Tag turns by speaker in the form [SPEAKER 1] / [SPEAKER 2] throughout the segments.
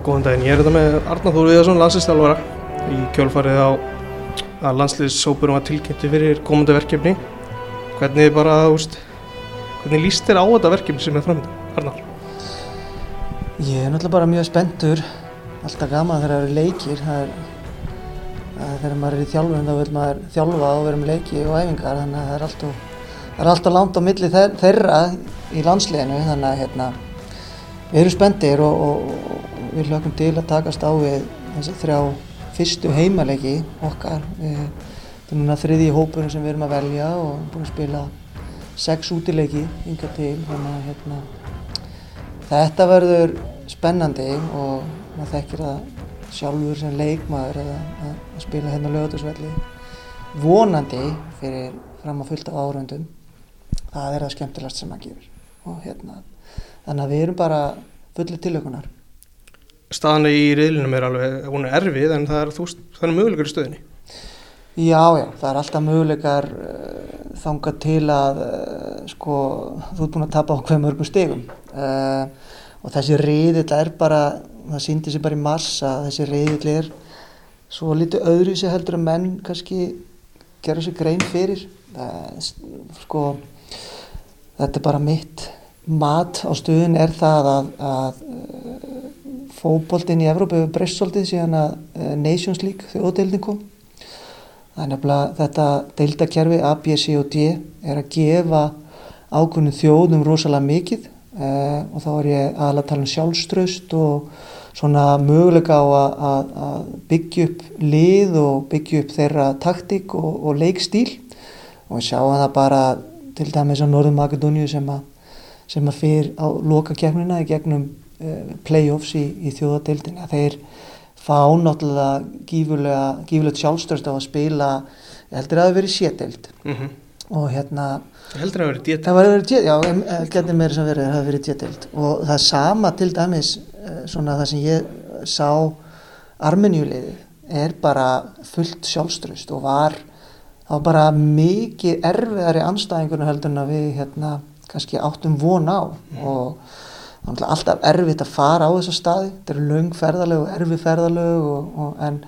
[SPEAKER 1] Góðan daginn. Ég er þetta með Arnar Þór Viðarsson, landslýstálvara í kjölfarið á að landslýssópurum var tilkynnti fyrir komandi verkefni. Hvernig bara, úst, hvernig líst þér á þetta verkefni sem er framöndan, Arnar?
[SPEAKER 2] Ég er náttúrulega bara mjög spenntur, alltaf gaman þegar það eru leikir. Það er, þegar maður er í þjálfun þá vil maður þjálfa og vera með leiki og æfingar þannig að það er alltaf, það er alltaf langt á milli þeirra í landsliðinu þannig að hérna, við erum spenntir og, og, og við hlökkum til að takast á við þess að þrjá fyrstu heimaleiki okkar. Þetta er núna þriði hópurinn sem við erum að velja og búin að spila sex útileiki yngar til. Þannig að hérna, þetta verður spennandi og maður þekkir það sjálfur sem leikmaður að, að, að spila hérna lögutusvelli vonandi fyrir fram að fullta árundum það er það skemmtilegast sem maður gefur. Og hérna þannig að við erum bara fullið tilökunar
[SPEAKER 1] Staðan í riðlinum er alveg, hún er erfið en það er, er möguleikar í stöðinni
[SPEAKER 2] Já, já, það er alltaf möguleikar uh, þangað til að uh, sko, þú ert búin að tapa hver mörgum stegum uh, og þessi riðill er bara það síndi sér bara í massa þessi riðill er svo litið öðru sér heldur að menn kannski gera sér grein fyrir. Sko þetta er bara mitt mat á stöðun er það að, að fókbóltinn í Evrópa hefur breyst svolítið síðan að Nations League þjóðdeildin kom. Er nefnilega þetta deildakerfi A, B, C og D er að gefa ákveðnum þjóðum rosalega mikið eh, og þá er ég aðalega að tala um sjálfströst og svona möguleika á að, að, að byggja upp lið og byggja upp þeirra taktík og, og leikstíl. Og við sjáum það bara til dæmis á Norður Makedóniu sem að, að fyrir á loka kemnina í gegnum eh, play-offs í, í þjóðadeildina. Þeir fá náttúrulega gífurlega, gífurlega sjálfstörst á að spila, heldur að það hefur verið séteild
[SPEAKER 1] mm -hmm.
[SPEAKER 2] og hérna
[SPEAKER 1] heldur að það hefur verið djeteild
[SPEAKER 2] Það var verið djeteild, já, ég getur meira sem verið að það hefur verið djeteild og það sama til dæmis svona það sem ég sá Armenjulegið er bara fullt sjálfströst og var var bara mikið erfiðari anstæðingunum heldur en að við hérna kannski áttum von á mm. og það er alltaf erfitt að fara á þessa staði. Þetta eru laung ferðalög og erfi ferðalög og, og, en,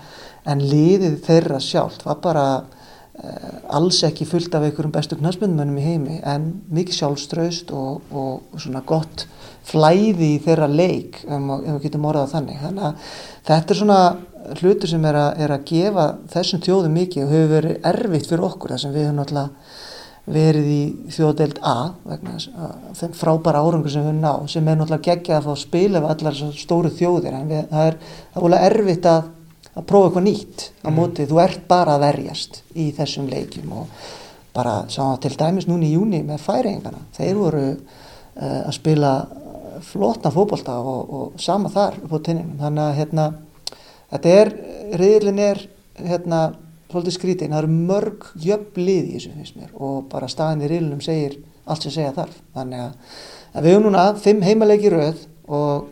[SPEAKER 2] en liðið þeirra sjálft var bara uh, alls ekki fullt af einhverjum bestu knastmyndmönnum í heimi en mikið sjálfströst og, og svona gott flæði í þeirra leik ef við getum orðað þannig. Þannig að þetta er svona hlutur sem er að, er að gefa þessum þjóðum mikið og hefur verið erfitt fyrir okkur þar sem við höfum náttúrulega verið í þjóðdeild A vegna þeim frábæra árangur sem við ná sem er náttúrulega geggjað að fá að spila af allar stóru þjóðir. En við, það er alveg erfitt að, að prófa eitthvað nýtt á móti, mm. þú ert bara að verjast í þessum leikjum og bara sá til dæmis núni í júni með færingana, þeir voru uh, að spila flotna fókbalta og, og sama þar upp á tinninum, þannig að hérna, þetta er, riðlin er hérna svolítið skrítið, það eru mörg jöfn lið í þessu finnst mér og bara staðin í rilunum segir allt sem segja þarf. Þannig að, að við höfum núna fimm heimaleiki rauð og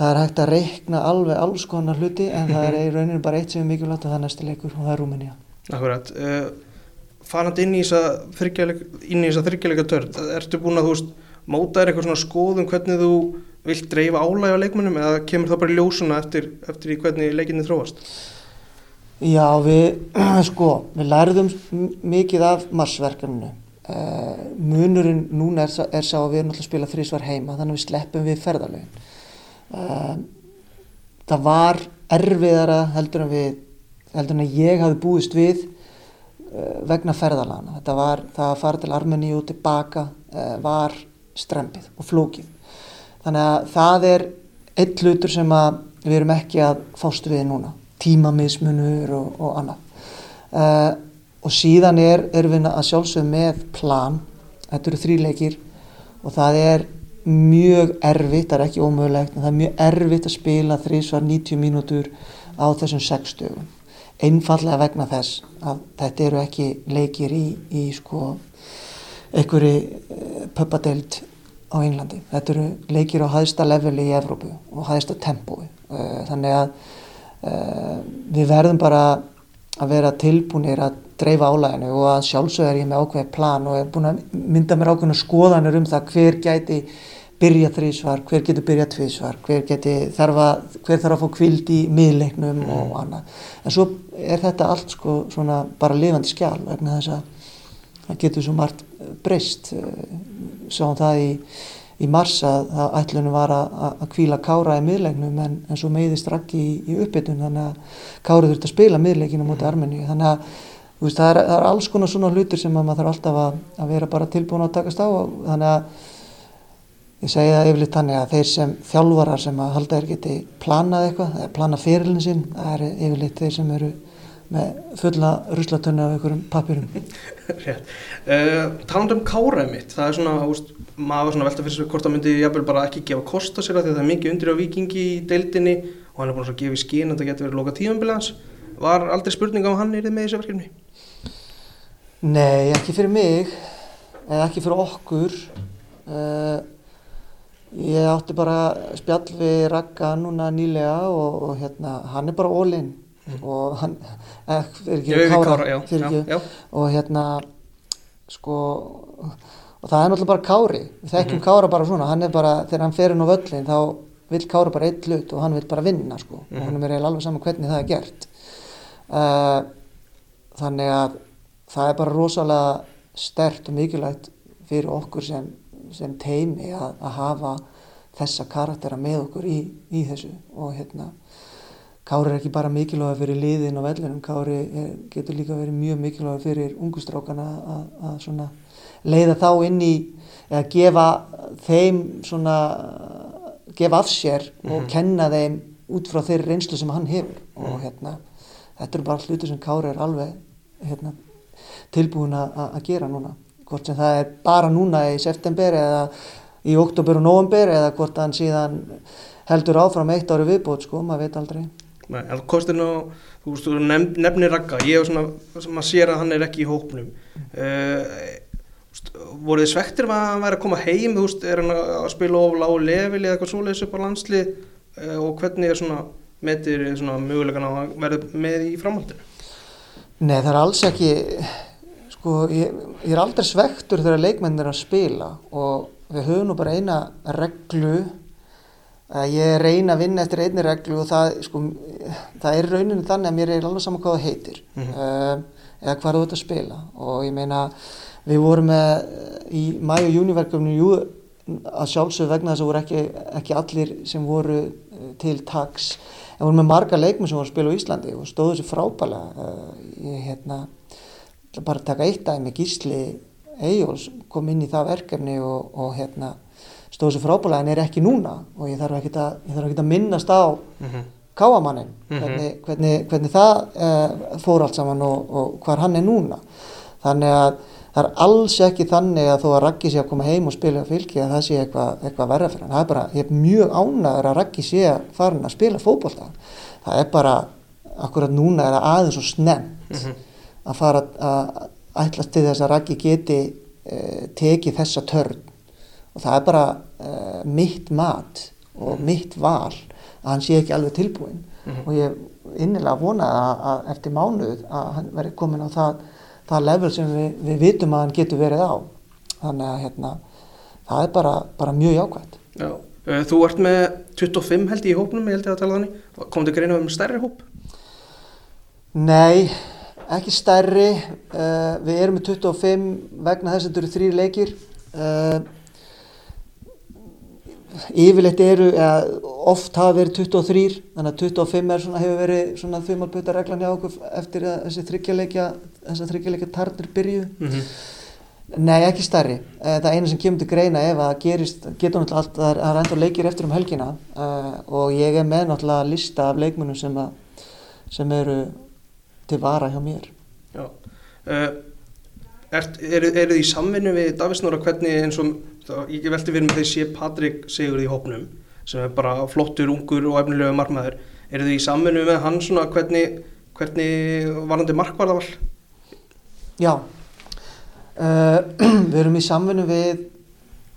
[SPEAKER 2] það er hægt að reikna alveg alls konar hluti en það er í rauninu bara eitt sem er mikilvægt og það er næsti leikur og það er Rúmenía.
[SPEAKER 1] Akkurat, uh, farandi inn í þessa þryggjalega törn ertu búin að þú veist móta er eitthvað svona skoðum hvernig þú vilt dreifa álæg á leikmennum eða kemur það bara ljósuna eftir, eftir hvernig leikinni þróast?
[SPEAKER 2] Já, við, sko, við lærðum mikið af marsverkefninu. Uh, munurinn núna er, er sá að við erum alltaf að spila þrísvar heima, þannig að við sleppum við ferðarlegin. Uh, það var erfiðara heldur en, við, heldur en að ég hafi búist við uh, vegna ferðarlagana. Þetta var, það að fara til Armeni og tilbaka var strempið og flókið. Þannig að það er einn hlutur sem við erum ekki að fástu við núna tímamismunur og, og annað. Uh, og síðan er, við að sjálfsögum með plan, þetta eru þrýleikir og það er mjög erfitt, það er ekki ómögulegt, en það er mjög erfitt að spila þrísvar 90 mínútur á þessum 6 stögum. Einfallega vegna þess að þetta eru ekki leikir í, í sko einhverju uh, pöpadeld á Englandi. Þetta eru leikir á hæðsta leveli í Evrópu og hæðsta tempói. Uh, þannig að við verðum bara að vera tilbúinir að dreifa álæginu og að sjálfsög er ég með ákveð plan og er búin að mynda mér ákveðinu skoðanir um það hver gæti byrja þrísvar, hver getur byrja tvísvar, hver, þarf að, hver þarf að fá kvild í miðleiknum mm. og annað. En svo er þetta allt sko svona bara lifandi skjál vegna þess að það getur svo margt breyst. Sáum það í, í mars að, að ætlunum var að, að kvíla kára í miðleiknum en, en svo meiðist rakki í, í uppbytun þannig að kára þurft að spila miðleikinu mútið armenni. Þannig að veist, það, er, það er alls konar svona hlutur sem maður þarf alltaf að, að vera bara tilbúin að takast á þannig að Ég segi það yfirleitt þannig að þeir sem þjálfarar sem að halda er geti planað eitthvað, eða plana fyrirlin sinn, það er yfirleitt þeir sem eru með fulla ruslatunni af einhverjum pappirum.
[SPEAKER 1] Rétt. Uh, Taland um káraðið mitt, það er svona, úst, maður svona velta fyrir sig hvort það myndi jafnvel bara ekki gefa kosta sér að því að það er mikið undir á vikingi í deildinni og hann er búin að gefa í skín að það getur verið loka tíumbilans. Var aldrei spurning á hann erið með þessu verkefni?
[SPEAKER 2] Nei, ekki fyrir mig, eða ekki fyrir okkur. Uh, Ég átti bara spjall við Ragga núna nýlega og, og hérna, hann er bara all-in mm. og hann,
[SPEAKER 1] ekki, ekki, kára, já,
[SPEAKER 2] já, já. og hérna, sko, og það er náttúrulega bara kári, við þekkjum mm -hmm. kára bara svona, hann er bara, þegar hann fer inn á völlin þá vil kára bara eitt hlut og hann vil bara vinna sko mm -hmm. og hann er mér alveg saman hvernig það er gert. Uh, þannig að það er bara rosalega stert og mikilvægt fyrir okkur sem sem teimi að, að hafa þessa karaktera með okkur í, í þessu og hérna Kári er ekki bara mikilvæg fyrir liðin og vellinum, Kári er, getur líka verið mjög mikilvæg fyrir ungustrákana að, að svona leiða þá inn í, eða gefa þeim svona, gefa af sér og mm -hmm. kenna þeim út frá þeirri reynslu sem hann hefur mm -hmm. og hérna, þetta eru bara hluti sem Kári er alveg hérna, tilbúin að gera núna hvort sem það er bara núna í september eða í oktober og november eða hvort hann síðan heldur áfram eitt ári viðbót sko, maður veit aldrei
[SPEAKER 1] Nei, en kostin á, þú veist, þú nefn, nefnir Ragga, ég hef svona, maður sér að hann er ekki í hópnum mm. uh, voruð þið svektir að hann væri að koma heim, þú veist, er hann að spila of lág leveli eða eitthvað svoleiðis upp á landslið uh, og hvernig er svona metir svona mögulegan að verða með í framhaldinu?
[SPEAKER 2] Nei, það er alls ekki Sko, ég, ég er aldrei svektur þegar leikmennir er að spila og við höfum nú bara eina reglu ég reyna að vinna eftir einni reglu og það, sko, það er rauninu þannig að mér er alveg saman hvað það heitir mm -hmm. uh, eða hvað þú ert að spila. Og ég meina við vorum með í mæ og júniverkefni að sjálfsög vegna þess að voru ekki, ekki allir sem voru uh, til taks. En vorum með marga leikmenn sem voru að spila á Íslandi og stóðu sér frábæla uh, ég hérna bara taka eitt dæmi, Gísli Eyjóls kom inn í það verkefni og, og hérna, stóð svo frábælega en er ekki núna. Og ég þarf ekki að, þarf ekki að minnast á mm -hmm. Káamannin, mm -hmm. hvernig, hvernig, hvernig það uh, fór allt saman og, og hvar hann er núna. Þannig að það er alls ekki þannig að þó að Raggi sé að koma heim og spila fylgi að það sé eitthvað eitthva verða fyrir hann. Það er bara, ég er mjög ánæður að Raggi sé að fara að spila fókbólta. Það er bara, akkurat núna er það aðeins og snemt. Mm -hmm að fara að ætlast til þess að Raggi geti uh, tekið þessa törn og það er bara uh, mitt mat og mm. mitt val að hann sé ekki alveg tilbúin mm -hmm. og ég innilega vonaði að, að eftir mánuð að hann veri komin á það, það level sem við, við vitum að hann getur verið á. Þannig að hérna, það er bara, bara mjög jákvæmt
[SPEAKER 1] Já, uh, Þú ert með 25 held í hópnum, ég held ég að tala þannig kom þið greina um stærri hóp?
[SPEAKER 2] Nei ekki stærri. Uh, við erum með 25 vegna þess að þetta eru þrýr leikir. Uh, yfirleitt eru eða, oft hafa verið 23 þannig að 25 er svona, hefur verið svona þumalpöta reglan hjá okkur eftir að þessi þryggjarleikja þess að þryggjarleikja tarnir byrju mm -hmm. nei ekki stærri. Uh, það eina sem kemur til greina ef að gerist getur náttúrulega allt að það er enda leikir eftir um helgina og ég er með náttúrulega lista af leikmunum sem, að, sem eru til vara hjá mér. Já.
[SPEAKER 1] Uh, Eru þið í samvinnu við Davísnóra hvernig eins og það, ég veldi fyrir mig þegar sé Patrik Sigurði í hópnum sem er bara flottur, ungur og efnilega markmaður eru þið í samvinnu með hann svona hvernig, hvernig varandi markvarðavall?
[SPEAKER 2] Já uh, við erum í samvinnu við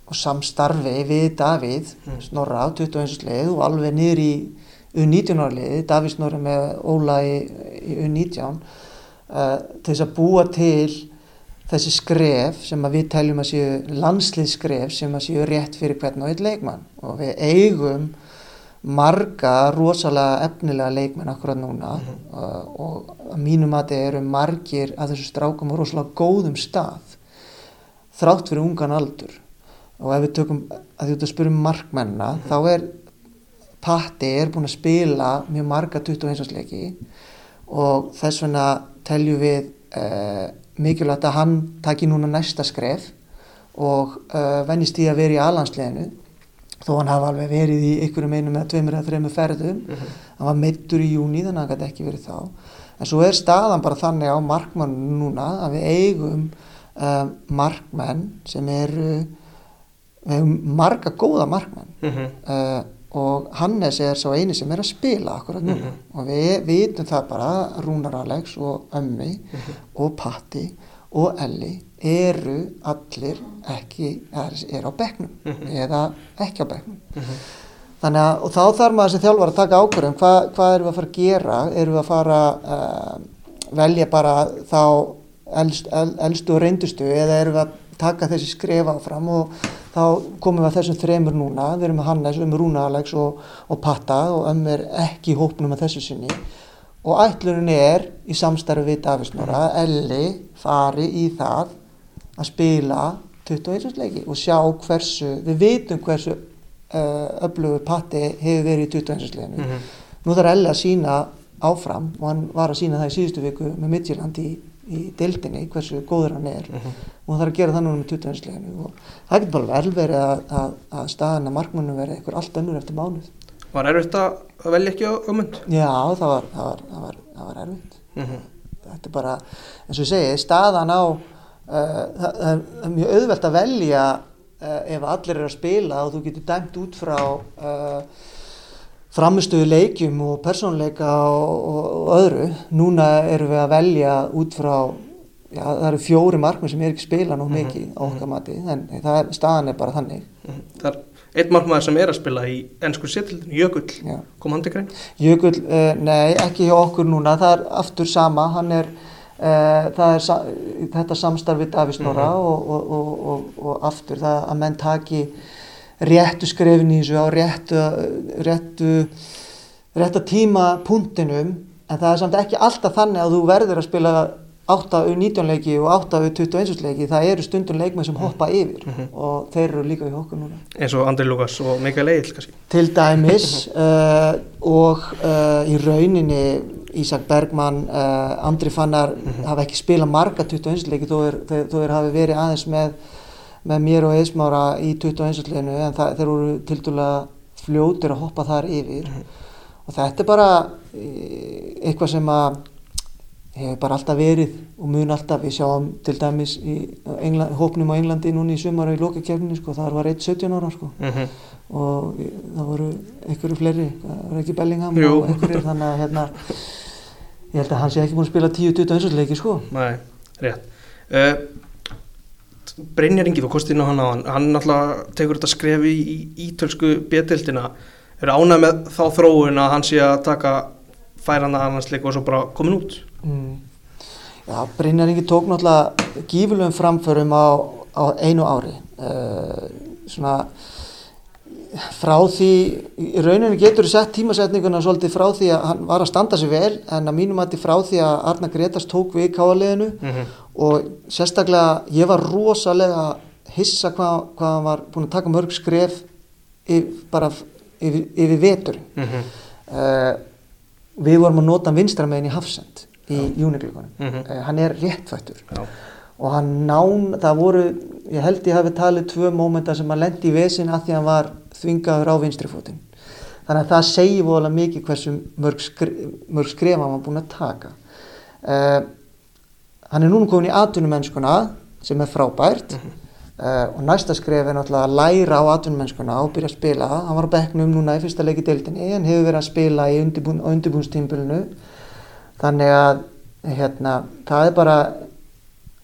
[SPEAKER 2] og samstarfi við Davíð mm. Snorra á 21. leið og alveg niður í U19 árliði, Davís Norri með Óla í, í U19 uh, til þess að búa til þessi skref sem við teljum að séu landslýðskref sem að séu rétt fyrir hvern og einn leikmann og við eigum marga rosalega efnilega leikmenn akkurat núna mm -hmm. uh, og að mínum að þetta eru margir að þessu strákum á rosalega góðum stað þrátt fyrir ungan aldur og ef við tökum að því að spurum markmenna mm -hmm. þá er Patti er búin að spila mjög marga 21. leiki og þess vegna teljum við uh, mikilvægt að hann taki núna næsta skref og uh, vennist í að vera í alansleginu þó hann hafa alveg verið í ykkurum einum eða tveimur eða þreimur ferðum mm -hmm. hann var meittur í júni þannig að hann gæti ekki verið þá en svo er staðan bara þannig á markmann núna að við eigum uh, markmenn sem eru við hefum marga góða markmenn mm -hmm. uh, og Hannes er svo eini sem er að spila akkurat núna mm -hmm. og við vitum það bara Rúnar Alex og Ömmi mhm. og Patti og Elli eru allir ekki, er á begnum mm -hmm. eða ekki á begnum. Mm -hmm. Þannig að, og þá þarf maður sem þjálfar að taka ákvörðum, hvað, hvað erum við að fara að gera? Erum við að fara að uh, velja bara þá elst, el, elstu og reyndustu eða erum við að taka þessi skref áfram og þá komum við að þessum þremur núna, við erum með Hannes, við erum með Rúna Alex og, og Patta og ömm er ekki í hópnum að þessu sinni og ætlunin er í samstarfi við Davísnóra, Elli fari í það að spila 21. leiki og sjá hversu, við veitum hversu uh, öflugur patti hefur verið í 21. leikinu. Mm -hmm. Nú þarf Elle að sína áfram og hann var að sína það í síðustu viku með Midtjylland í, í deildinni hversu góður hann er mm -hmm. og hann þarf að gera það núna með 21. leikinu og það getur bara vel verið að, að, að staðan að markmannum verið eitthvað allt önnur eftir mánuð.
[SPEAKER 1] Var erfitt að velja ekki á ömund?
[SPEAKER 2] Já, það var, það var, það var, það var erfitt. Mm -hmm. Þetta er bara, eins og ég segi, staðan á Uh, það, það er mjög auðvelt að velja uh, ef allir er að spila og þú getur dæmt út frá uh, framistöðu leikjum og persónleika og, og, og öðru núna erum við að velja út frá já, það eru fjóri markmið sem er ekki spila nú mhm. mikið á okkar mati en er, staðan er bara þannig
[SPEAKER 1] -hmm. Það er einn markmið sem er að spila í ennsku setildinu, Jökull já. kom hann til grein?
[SPEAKER 2] Jökull, nei ekki hjá okkur núna, það er aftur sama, hann er Uh, það er sa þetta samstarfið Davísnóra mm -hmm. og, og, og, og aftur það að menn taki réttu skrefin í þessu á réttu, réttu, réttu tíma punktinum en það er samt ekki alltaf þannig að þú verður að spila 8-19 leiki og 8-21 leiki það eru stundum leikmenn sem hoppa yfir mm -hmm. og þeir eru líka í okkur núna
[SPEAKER 1] eins og Andri Lukas og Mikael Egil kannski
[SPEAKER 2] til dæmis uh, og uh, í rauninni Ísak Bergman, uh, Andri Fannar mm -hmm. hafa ekki spilað marga 21 leiki þó er, er hafi verið aðeins með, með mér og Eismára í 21 leikinu en það, þeir voru til dæla fljótir að hoppa þar yfir mm -hmm. og þetta er bara eitthvað sem að hefur bara alltaf verið og mun alltaf, við sjáum til dæmis í England, hópnum á Englandi núni í sumar og í lókakefninu sko, það var 1-17 ára sko mm -hmm. og það voru einhverju fleiri, það voru ekki Bellingham Jú. og einhverju þannig að hérna ég held að hans er ekki búin að spila 10-20 einstakleiki sko
[SPEAKER 1] Nei, rétt uh, Brynjar Ingi, þú kostið inn á hann á hann hann alltaf tekur þetta skrefi í ítölsku betildina er ánæg með þá þróun að hann sé að taka færanda annarsleik og svo bara komin út? Mm.
[SPEAKER 2] Já, Brynjaringi tók náttúrulega gífurlegum framförum á, á einu ári. Uh, svona frá því í rauninu getur þú sett tímasetninguna svolítið frá því að hann var að standa sig vel en að mínum að því frá því að Arna Gretars tók við káaliðinu mm -hmm. og sérstaklega ég var rosalega hissa hvað hva hann var búin að taka mörg skref yfir, bara yfir, yfir vetur mm -hmm. uh, við vorum að nota vinstramegin í Hafsend í júniglíkunum mm -hmm. uh, hann er réttfættur Já. og hann nán, það voru ég held ég hafi talið tvö mómenta sem hann lendi í vesin að því hann var þvingaður á vinstrifótin þannig að það segi voðalega mikið hversu mörg, skri, mörg skref hann var búin að taka. Uh, hann er núna komin í atvinnumennskuna sem er frábært. Mm -hmm. Uh, og næsta skref er náttúrulega að læra á atvinnumennskuna og byrja að spila. Hann var á bekknum núna í fyrsta leiki deildinni en hefur verið að spila í undirbún, undirbúnstímpilinu þannig að hérna, það er bara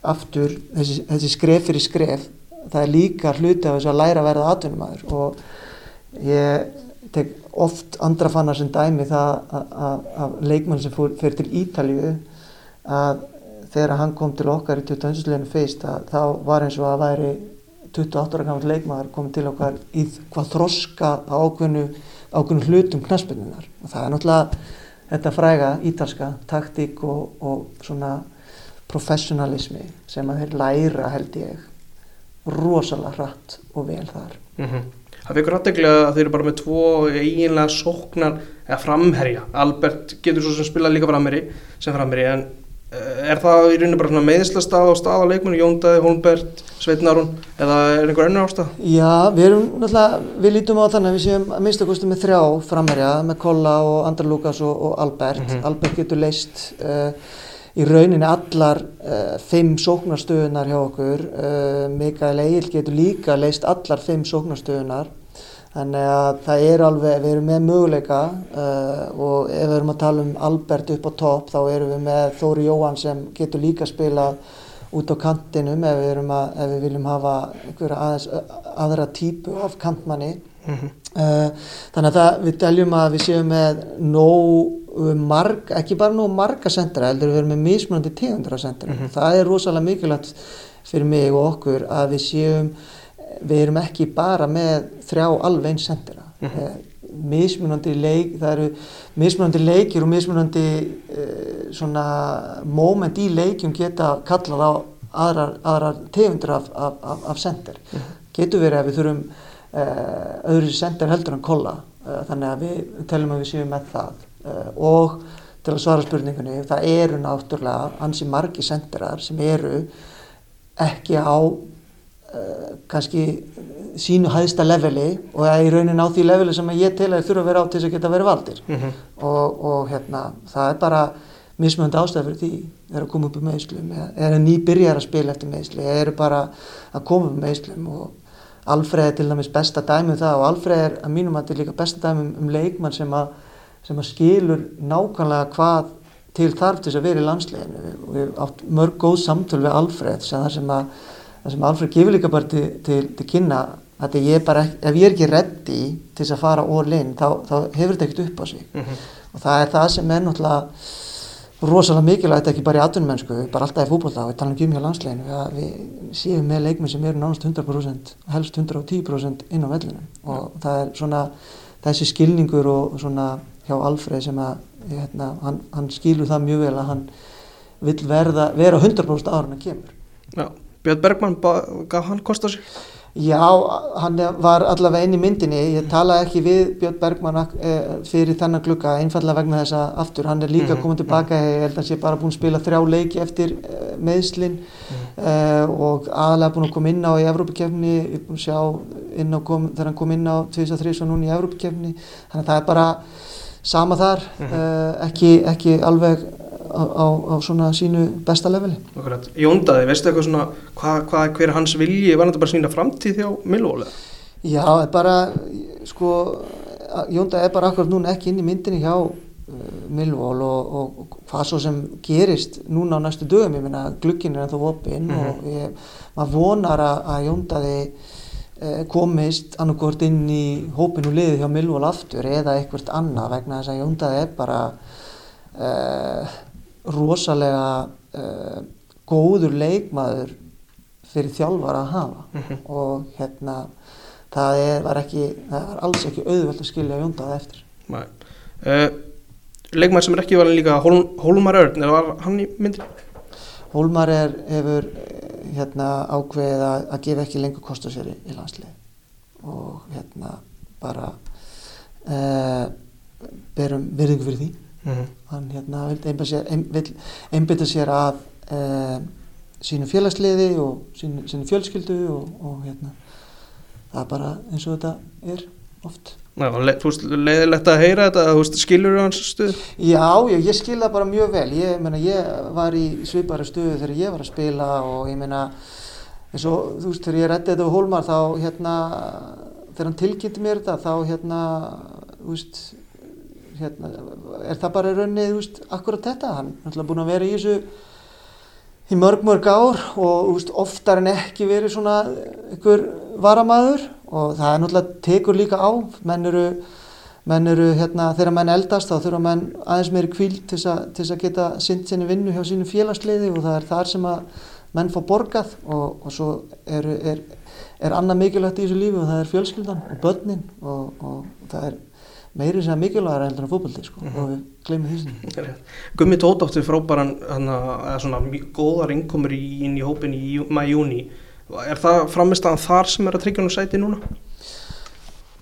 [SPEAKER 2] aftur þessi, þessi skref fyrir skref. Það er líka hluti af þess að læra að verða atvinnumæður og ég tek oft andra fannar sem dæmi það að leikmann sem fyrir til Ítalju að þegar hann kom til okkar í 21. fyrst að þá var eins og að væri 28 ára gammal leikmaður komið til okkar í hvað þroska á ákveðnu, ákveðnu hlutum knaspinnunar og það er náttúrulega þetta fræga ítalska taktík og, og svona professionalismi sem að þeir læra held ég rosalega hratt og vel þar
[SPEAKER 1] Mm -hmm. Það fyrir rætteglega að þeir eru bara með tvo eiginlega sóknar eða framherja. Albert getur svo sem spila líka framherji sem framherji en uh, er það í rauninu bara svona meðslastað á stað á leikmennu, Jóndaði, Holmbert, Sveitnarún eða er einhver önnur ástað?
[SPEAKER 2] Já, við erum náttúrulega, við lítum á þannig að við séum að minnst okkurstu með þrjá framherja með Kolla og Andra Lukas og, og Albert.
[SPEAKER 1] Mhm.
[SPEAKER 2] Albert getur leist uh, í rauninni allar uh, fimm sóknarstöðunar hjá okkur. Uh, Mikael Egil getur líka leist allar fimm sóknarstöðunar. Þannig að það er alveg, við erum með möguleika uh, og ef við erum að tala um Albert upp á topp þá erum við með Þóri Jóhann sem getur líka spila út á kantinum ef við, að, ef við viljum hafa einhverja aðeins, aðra típu af kantmanni.
[SPEAKER 1] Mm -hmm.
[SPEAKER 2] Uh, þannig að það, við teljum að við séum með nóg marg, ekki bara nóg marga sendera, heldur við erum með mismunandi tegundra sendera.
[SPEAKER 1] Mhm.
[SPEAKER 2] Það er rosalega mikilvægt fyrir mig og okkur að við séum, við erum ekki bara með þrjá alveg eins sendera.
[SPEAKER 1] Mhm.
[SPEAKER 2] uh, mismunandi leik, það eru mismunandi leikir og mismunandi uh, svona moment í leikjum geta kallað á aðrar, aðrar tegundur af, af, af, af sender.
[SPEAKER 1] Mhm.
[SPEAKER 2] Getur verið að við þurfum uh, öðru sender heldur en kolla uh, þannig að við teljum að við séum með það uh, og til að svara spurningunni það eru náttúrulega ansi margi senderar sem eru ekki á kannski sínu hæðsta leveli og það er í raunin á því leveli sem ég tel að þurfa að vera á til þess að geta verið valdir
[SPEAKER 1] Mm -hmm.
[SPEAKER 2] og, og hérna það er bara mismönd ástæð fyrir því þeir að koma upp um meðslum er ný byrjar að spila eftir meðsli eða eru bara að koma upp um meðslum og Alfreð er til dæmis besta dæmi um það og Alfreð er að mínum að þetta er líka besta dæmi um, um leikmann sem að, sem að skilur nákvæmlega hvað til þarf til þess að vera í landsleginu og við átt mörg góð samtöl við Alfreð sem að það sem Alfreð gefur líka bara til, til, til kynna að ég bara, ef ég er ekki reddi til þess að fara all in þá, þá hefur þetta ekkert upp á sig.
[SPEAKER 1] Mm -hmm.
[SPEAKER 2] og það er það sem er náttúrulega rosalega mikilvægt ekki bara í atvinnumennsku, bara alltaf í fútbolta og við talum ekki um hjá landsleginu við séum með leikmenn sem eru nánast 100% helst 110% inn á vellinum. Og það er svona þessi skilningur og svona hjá Alfreð sem að hérna, hann, hann skilur það mjög vel að hann vill verða, vera 100% ára en að kemur.
[SPEAKER 1] Já, Björn Bergmann, ba- gaf hann kost á sig?
[SPEAKER 2] Já, hann var allavega inn í myndinni, ég talaði ekki við Björn Bergmann eh, fyrir þennan glugga einfallega vegna þess að aftur, hann er líka
[SPEAKER 1] Mhm,
[SPEAKER 2] komin tilbaka, ég held að hann sé bara búin að spila þrjá leiki eftir eh, meðslin eh, og aðalega búin að koma inn á í Evrópakefni, er búin að sjá kom, þegar hann kom inn á 2003 og núna í Evrópakefni, þannig að það er bara sama þar,
[SPEAKER 1] Mhm.
[SPEAKER 2] eh, ekki, ekki alveg á, á, á svona sínu besta leveli.
[SPEAKER 1] Jóndaði, veistu eitthvað svona hvað, hvað, hver er hans vilji, var þetta bara sína framtíð hjá Millwall? eða?
[SPEAKER 2] Já, bara, sko, Jónda er bara akkurat núna ekki inn í myndinni hjá uh, Millwall og, og, hvað svo sem gerist núna á næstu dögum, ég meina glugginn er ennþá opinn
[SPEAKER 1] Mhm.
[SPEAKER 2] og ég, maður vonar að, að Jóndaði uh, komist annarkort inn í hópinu liði hjá Millwall aftur eða eitthvað annað vegna þess að Jóndaði er bara uh, rosalega uh, góður leikmaður fyrir þjálfara að hafa
[SPEAKER 1] Mhm.
[SPEAKER 2] og hérna það er, var ekki, það var alls ekki auðvöld að skilja Jóndaði eftir.
[SPEAKER 1] Uh, leikmæður sem er ekki valin líka Hol, Hólmar Örn, eða var hann í myndin?
[SPEAKER 2] Hólmar er, hefur eh, hérna ákveðið að, að gefa ekki lengur kost á sér í, í landslið og hérna bara uh, berum virðingu fyrir því.
[SPEAKER 1] Mm -hmm.
[SPEAKER 2] Hann hérna vill einbytta sér, að uh, sínu félagsliði og sínu, sínu fjölskyldu og, og hérna það er bara eins og þetta er oft.
[SPEAKER 1] Já, þú veist, leiðilegt að heyra þetta, þú veist, skilur þú hans stuð?
[SPEAKER 2] Já, ég, ég skil það bara mjög vel. Ég, meina, ég var í svipari stöðu þegar ég var að spila og ég meina, eins og þú veist, þegar ég reddi þetta á Hólmar þá hérna, þegar hann tilkynnti mér þetta þá hérna, þú veist, hérna, er það bara í rauninni, þú veist, akkurat þetta. Hann er náttúrulega búin að vera í þessu í mörg mörg ár og veist, oftar en ekki verið svona einhver varamaður og það er náttúrulega tekur líka á menn eru, menn eru hérna, þegar menn eldast þá þurfa menn aðeins meiri kvíld til þess að geta synd sinni vinnu hjá sínu félagsliði og það er þar sem að menn fá borgað og, og svo er, er, er annað mikilvægt í þessu lífi og það er fjölskyldan og börnin og, og það er meiri sem er mikilvægur enn en fókbaldi sko, mm -hmm. og við glemum því
[SPEAKER 1] Gummi Tóttátti frábæran svona góðar innkomur í, inn í hópin í mæjúni er það framist að þar sem er að tryggja nú sæti núna?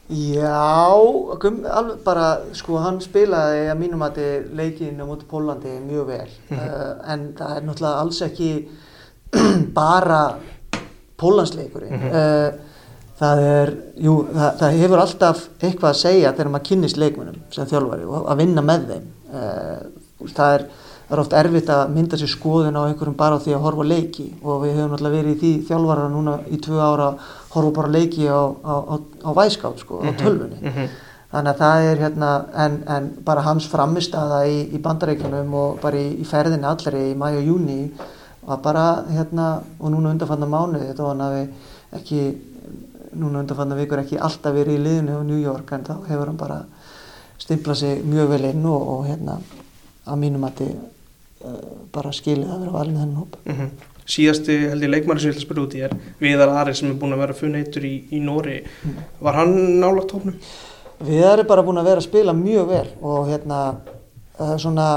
[SPEAKER 2] Já, Gummi alveg bara sko hann spilaði að mínum að þið leikin á móti Pólandi mjög vel mm -hmm. uh, en það er náttúrulega alls ekki bara pólansleikurinn mm -hmm. uh, það er, jú, það, það hefur alltaf eitthvað að segja þegar maður kynist leikmunum sem þjálfari og að vinna með þeim uh, það er það er oft erfitt að mynda sér skoðun á einhverjum bara því að horfa leiki og við höfum alltaf verið í því þjálfara núna í tvö ára að horfa bara leiki á, á, á, á væskátt sko, á mhm. tölfunni mm -hmm. þannig að það er hérna en, en bara hans framistaða í, í bandarækjunum og bara í, í ferðinni allri í mæ og júni var bara hérna og núna undanfanna mánuði þá hann hafi ekki núna undanfanna vikur ekki alltaf verið í liðinu á New York en þá hefur hann bara stimplað sig mjög vel inn og, og hérna að mínum að þið uh, bara skilið að vera valin þennan hóp mm -hmm.
[SPEAKER 1] Síðasti held ég leikmæri sem ég ætla að spyrja út í er Viðar Ari sem er búin að vera funneitur í, í Nóri mm. var hann nálagt hópnum?
[SPEAKER 2] Viðar er bara búin að vera að spila mjög vel og hérna það er svona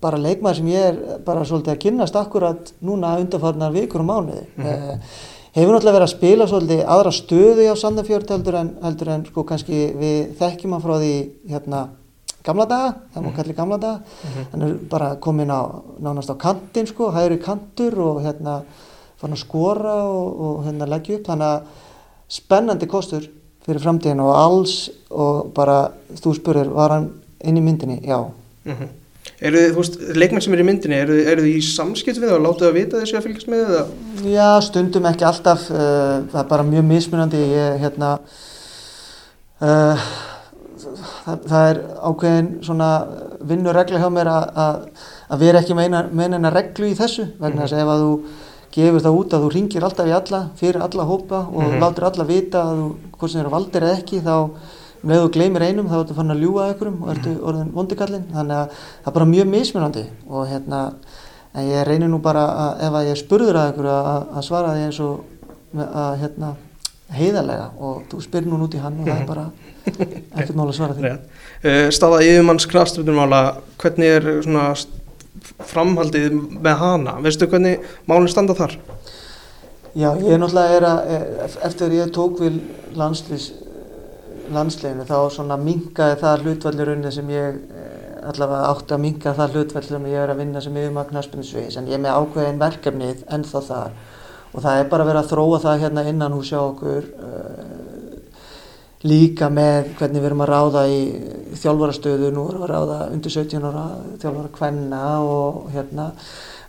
[SPEAKER 2] bara leikmaður sem ég er bara svolítið að kynast akkurat núna undarfarnar vikur og mánuði. Mm -hmm. eh, hefur náttúrulega verið að spila svolítið aðra stöði á Sandefjörð heldur en, heldur en sko kannski við þekkjum hann frá því hérna gamla daga, það má mhm. kalli gamla daga, mm -hmm. hann er bara komin á nánast á kantin sko, hægri kantur og hérna fann að skora og, og hérna leggja upp, þannig að spennandi kostur fyrir framtíðin og alls og bara þú spurir, var hann inn í myndinni? Já. Mm -hmm.
[SPEAKER 1] Eru þið, þú veist, leikmenn sem eru í myndinni, eru eru þið í samskipt við það og látuð að vita þessu að fylgjast með það?
[SPEAKER 2] Já, stundum ekki alltaf, uh, það er bara mjög mismunandi, ég, hérna, uh, það, það er ákveðin svona vinnuregla hjá mér að vera ekki með eina reglu í þessu, vegna þess mm -hmm. að ef að þú gefur það út að þú ringir alltaf í alla, fyrir alla hópa og mm -hmm. látur alla vita að þú, hvort sem eru valdir eða ekki, þá um leið og gleymir einum þá ertu fann að ljúa einhverjum og ertu mhm. orðin vondikallin þannig að það er bara mjög mismunandi og hérna en ég reynir nú bara að ef að ég spurður að einhverju að, að svara því eins og að hérna heiðarlega og þú spyrir nú út í hann og það er bara ekkert mál að svara því
[SPEAKER 1] uh, Staða yfirmanns kraftstöðumála hvernig er svona framhaldið með hana veistu hvernig málinn standa þar?
[SPEAKER 2] Já, ég er náttúrulega er að, e, eftir að ég tók við landslýs landsleginu þá svona mingaði það hlutvallurunni sem ég eh, allavega átti að minga það hlutvall sem ég er að vinna sem yfirmagn knastbundsviðis en ég er með ákveðin verkefnið ennþá þar. Og það er bara verið að þróa það hérna innan hús hjá okkur uh, líka með hvernig við erum að ráða í þjálfarastöðu, nú erum við að ráða undir 17 ára þjálfara kvenna og hérna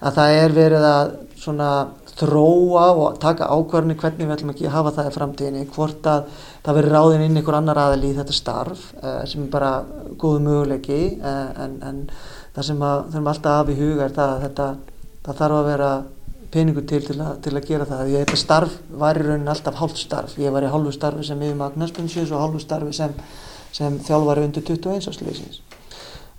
[SPEAKER 2] að það er verið að svona þróa og taka ákvarðinu hvernig við ætlum að hafa það í framtíðinni, hvort að það veri ráðin inn einhver annar aðal í þetta starf uh, sem er bara góðu möguleiki uh, en, en það sem að þurfum alltaf af í huga er það að þetta það þarf að vera peningur til til að, til að gera það. Að þetta starf var í raunin alltaf hálf starf. Ég var í hálfu starfi sem yfirmagn Næspunnsins og hálfu starfi sem, sem þjálfari undir 21 áslýsins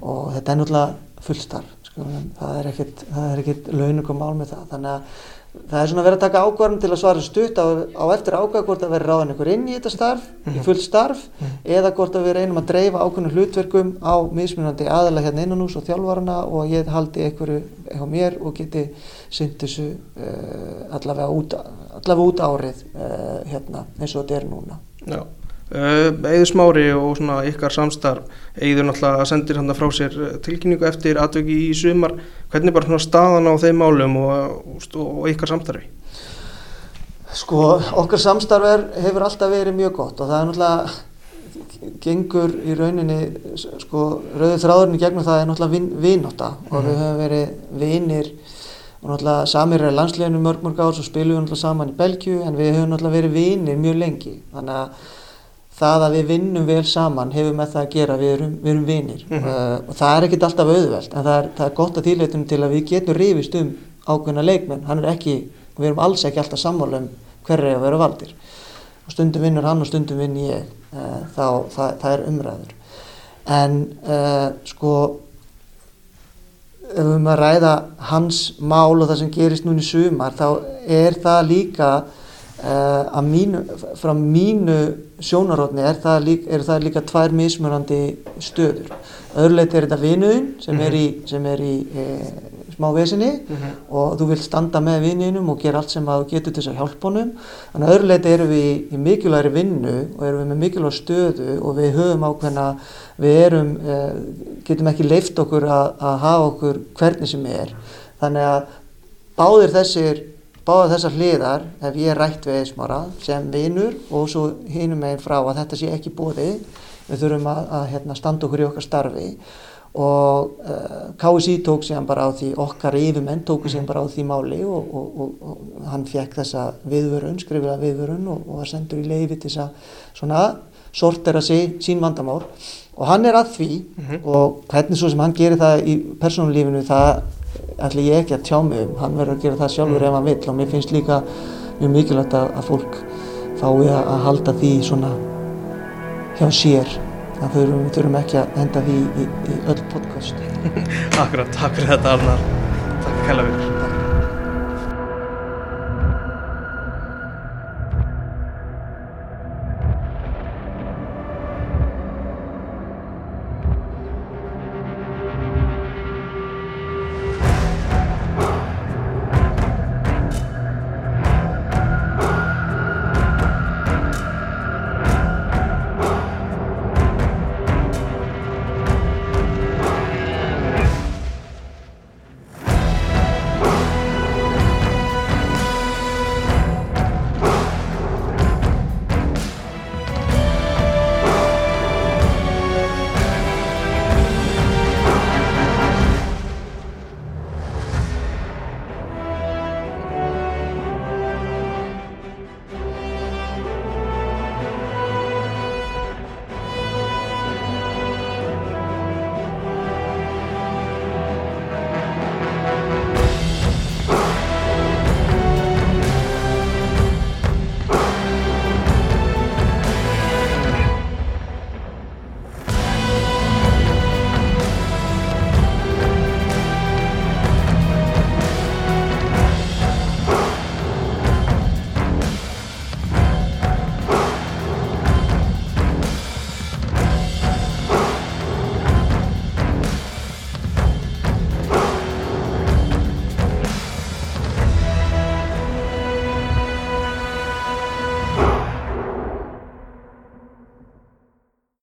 [SPEAKER 2] og þetta er náttúrulega full starf. Sko, það er ekkert launugum mál með það. Þannig að það er svona verið að taka ákvarðum til að svara stutt á, á eftir ákvarð hvort að vera ráðan ykkur inn í þetta starf, mm í full starf mm eða hvort að við reynum að dreifa ákvörnum hlutverkum á mismunandi aðalega hérna innan hús og þjálfvarana og ég haldi ykkur hjá mér og geti synd þessu uh, allavega, út, allavega út árið uh, hérna eins og þetta er núna.
[SPEAKER 1] Já. Eður smári og svona ykkar samstarf Eður náttúrulega sendir hann frá sér eh, tilkynningu eftir aðvöki í sumar hvernig bara svona staðan á þeim málum og, og, og ykkar samstarfi?
[SPEAKER 2] Sko okkar samstarf hefur alltaf verið mjög gott og það er náttúrulega gengur í rauninni sko rauðið þráðurinn í gegnum það er náttúrulega vin, vinnóta mm og við mhm. höfum verið vinnir og náttúrulega samir er landsleginu mörg mörg árs og spilum við náttúrulega saman í Belgju en við höfum náttúrulega verið vinnir mjög lengi þannig að það að við vinnum vel saman hefur með það að gera, við erum, við erum vinnir mm -hmm. uh, og það er ekkert alltaf auðvelt en það er, það er gott að týrleitum til að við getum rifist um ákveðna leikmenn, hann er ekki við erum alls ekki alltaf sammála um hverju er að vera valdir. Og stundum vinnur hann og stundum vinn ég. Uh, þá það, það er umræður. En uh, sko ef við erum að ræða hans mál og það sem gerist núna í sumar þá er það líka mínu, frá mínu sjónarótni er það, líka, er það líka tvær mismunandi stöður. Öðrulegt er þetta vinuðin sem er í, sem er í e, smá vesinni og þú vilt standa með vininum og gera allt sem að þú getur til þess að hjálpa honum. Þannig að öðrulegt erum við í, í mikilvægri vinnu og erum við með mikilvæg stöðu og við höfum ákveðna við erum, e, getum ekki leift okkur að hafa okkur hvernig sem er. Þannig að báðir þessir báðar þessar hliðar hef ég rætt við eismara sem vinur og svo hinum einn frá að þetta sé ekki bóði við þurfum að, að hérna, standa okkur í okkar starfi. Og uh, KSI tók síðan bara á því okkar yfirmenn tóku síðan bara á því máli og, og, og, og hann fekk þessa viðvörun, skrifiða viðvörun og var sendur í leiði til þess að svona sortera sig sín vandamál. Og hann er að því og hvernig svo sem hann gerir það í persónulífinu það ætla ég ekki að tjá mig um, hann verður að gera það sjálfur ef hann vill og mér finnst líka mjög mikilvægt að, að fólk fái að, að halda því svona hjá sér að þau þurfum, ekki að enda því í, í öll podcast.
[SPEAKER 1] Akkurat, takk fyrir þetta Arnar. Takk kæla fyrir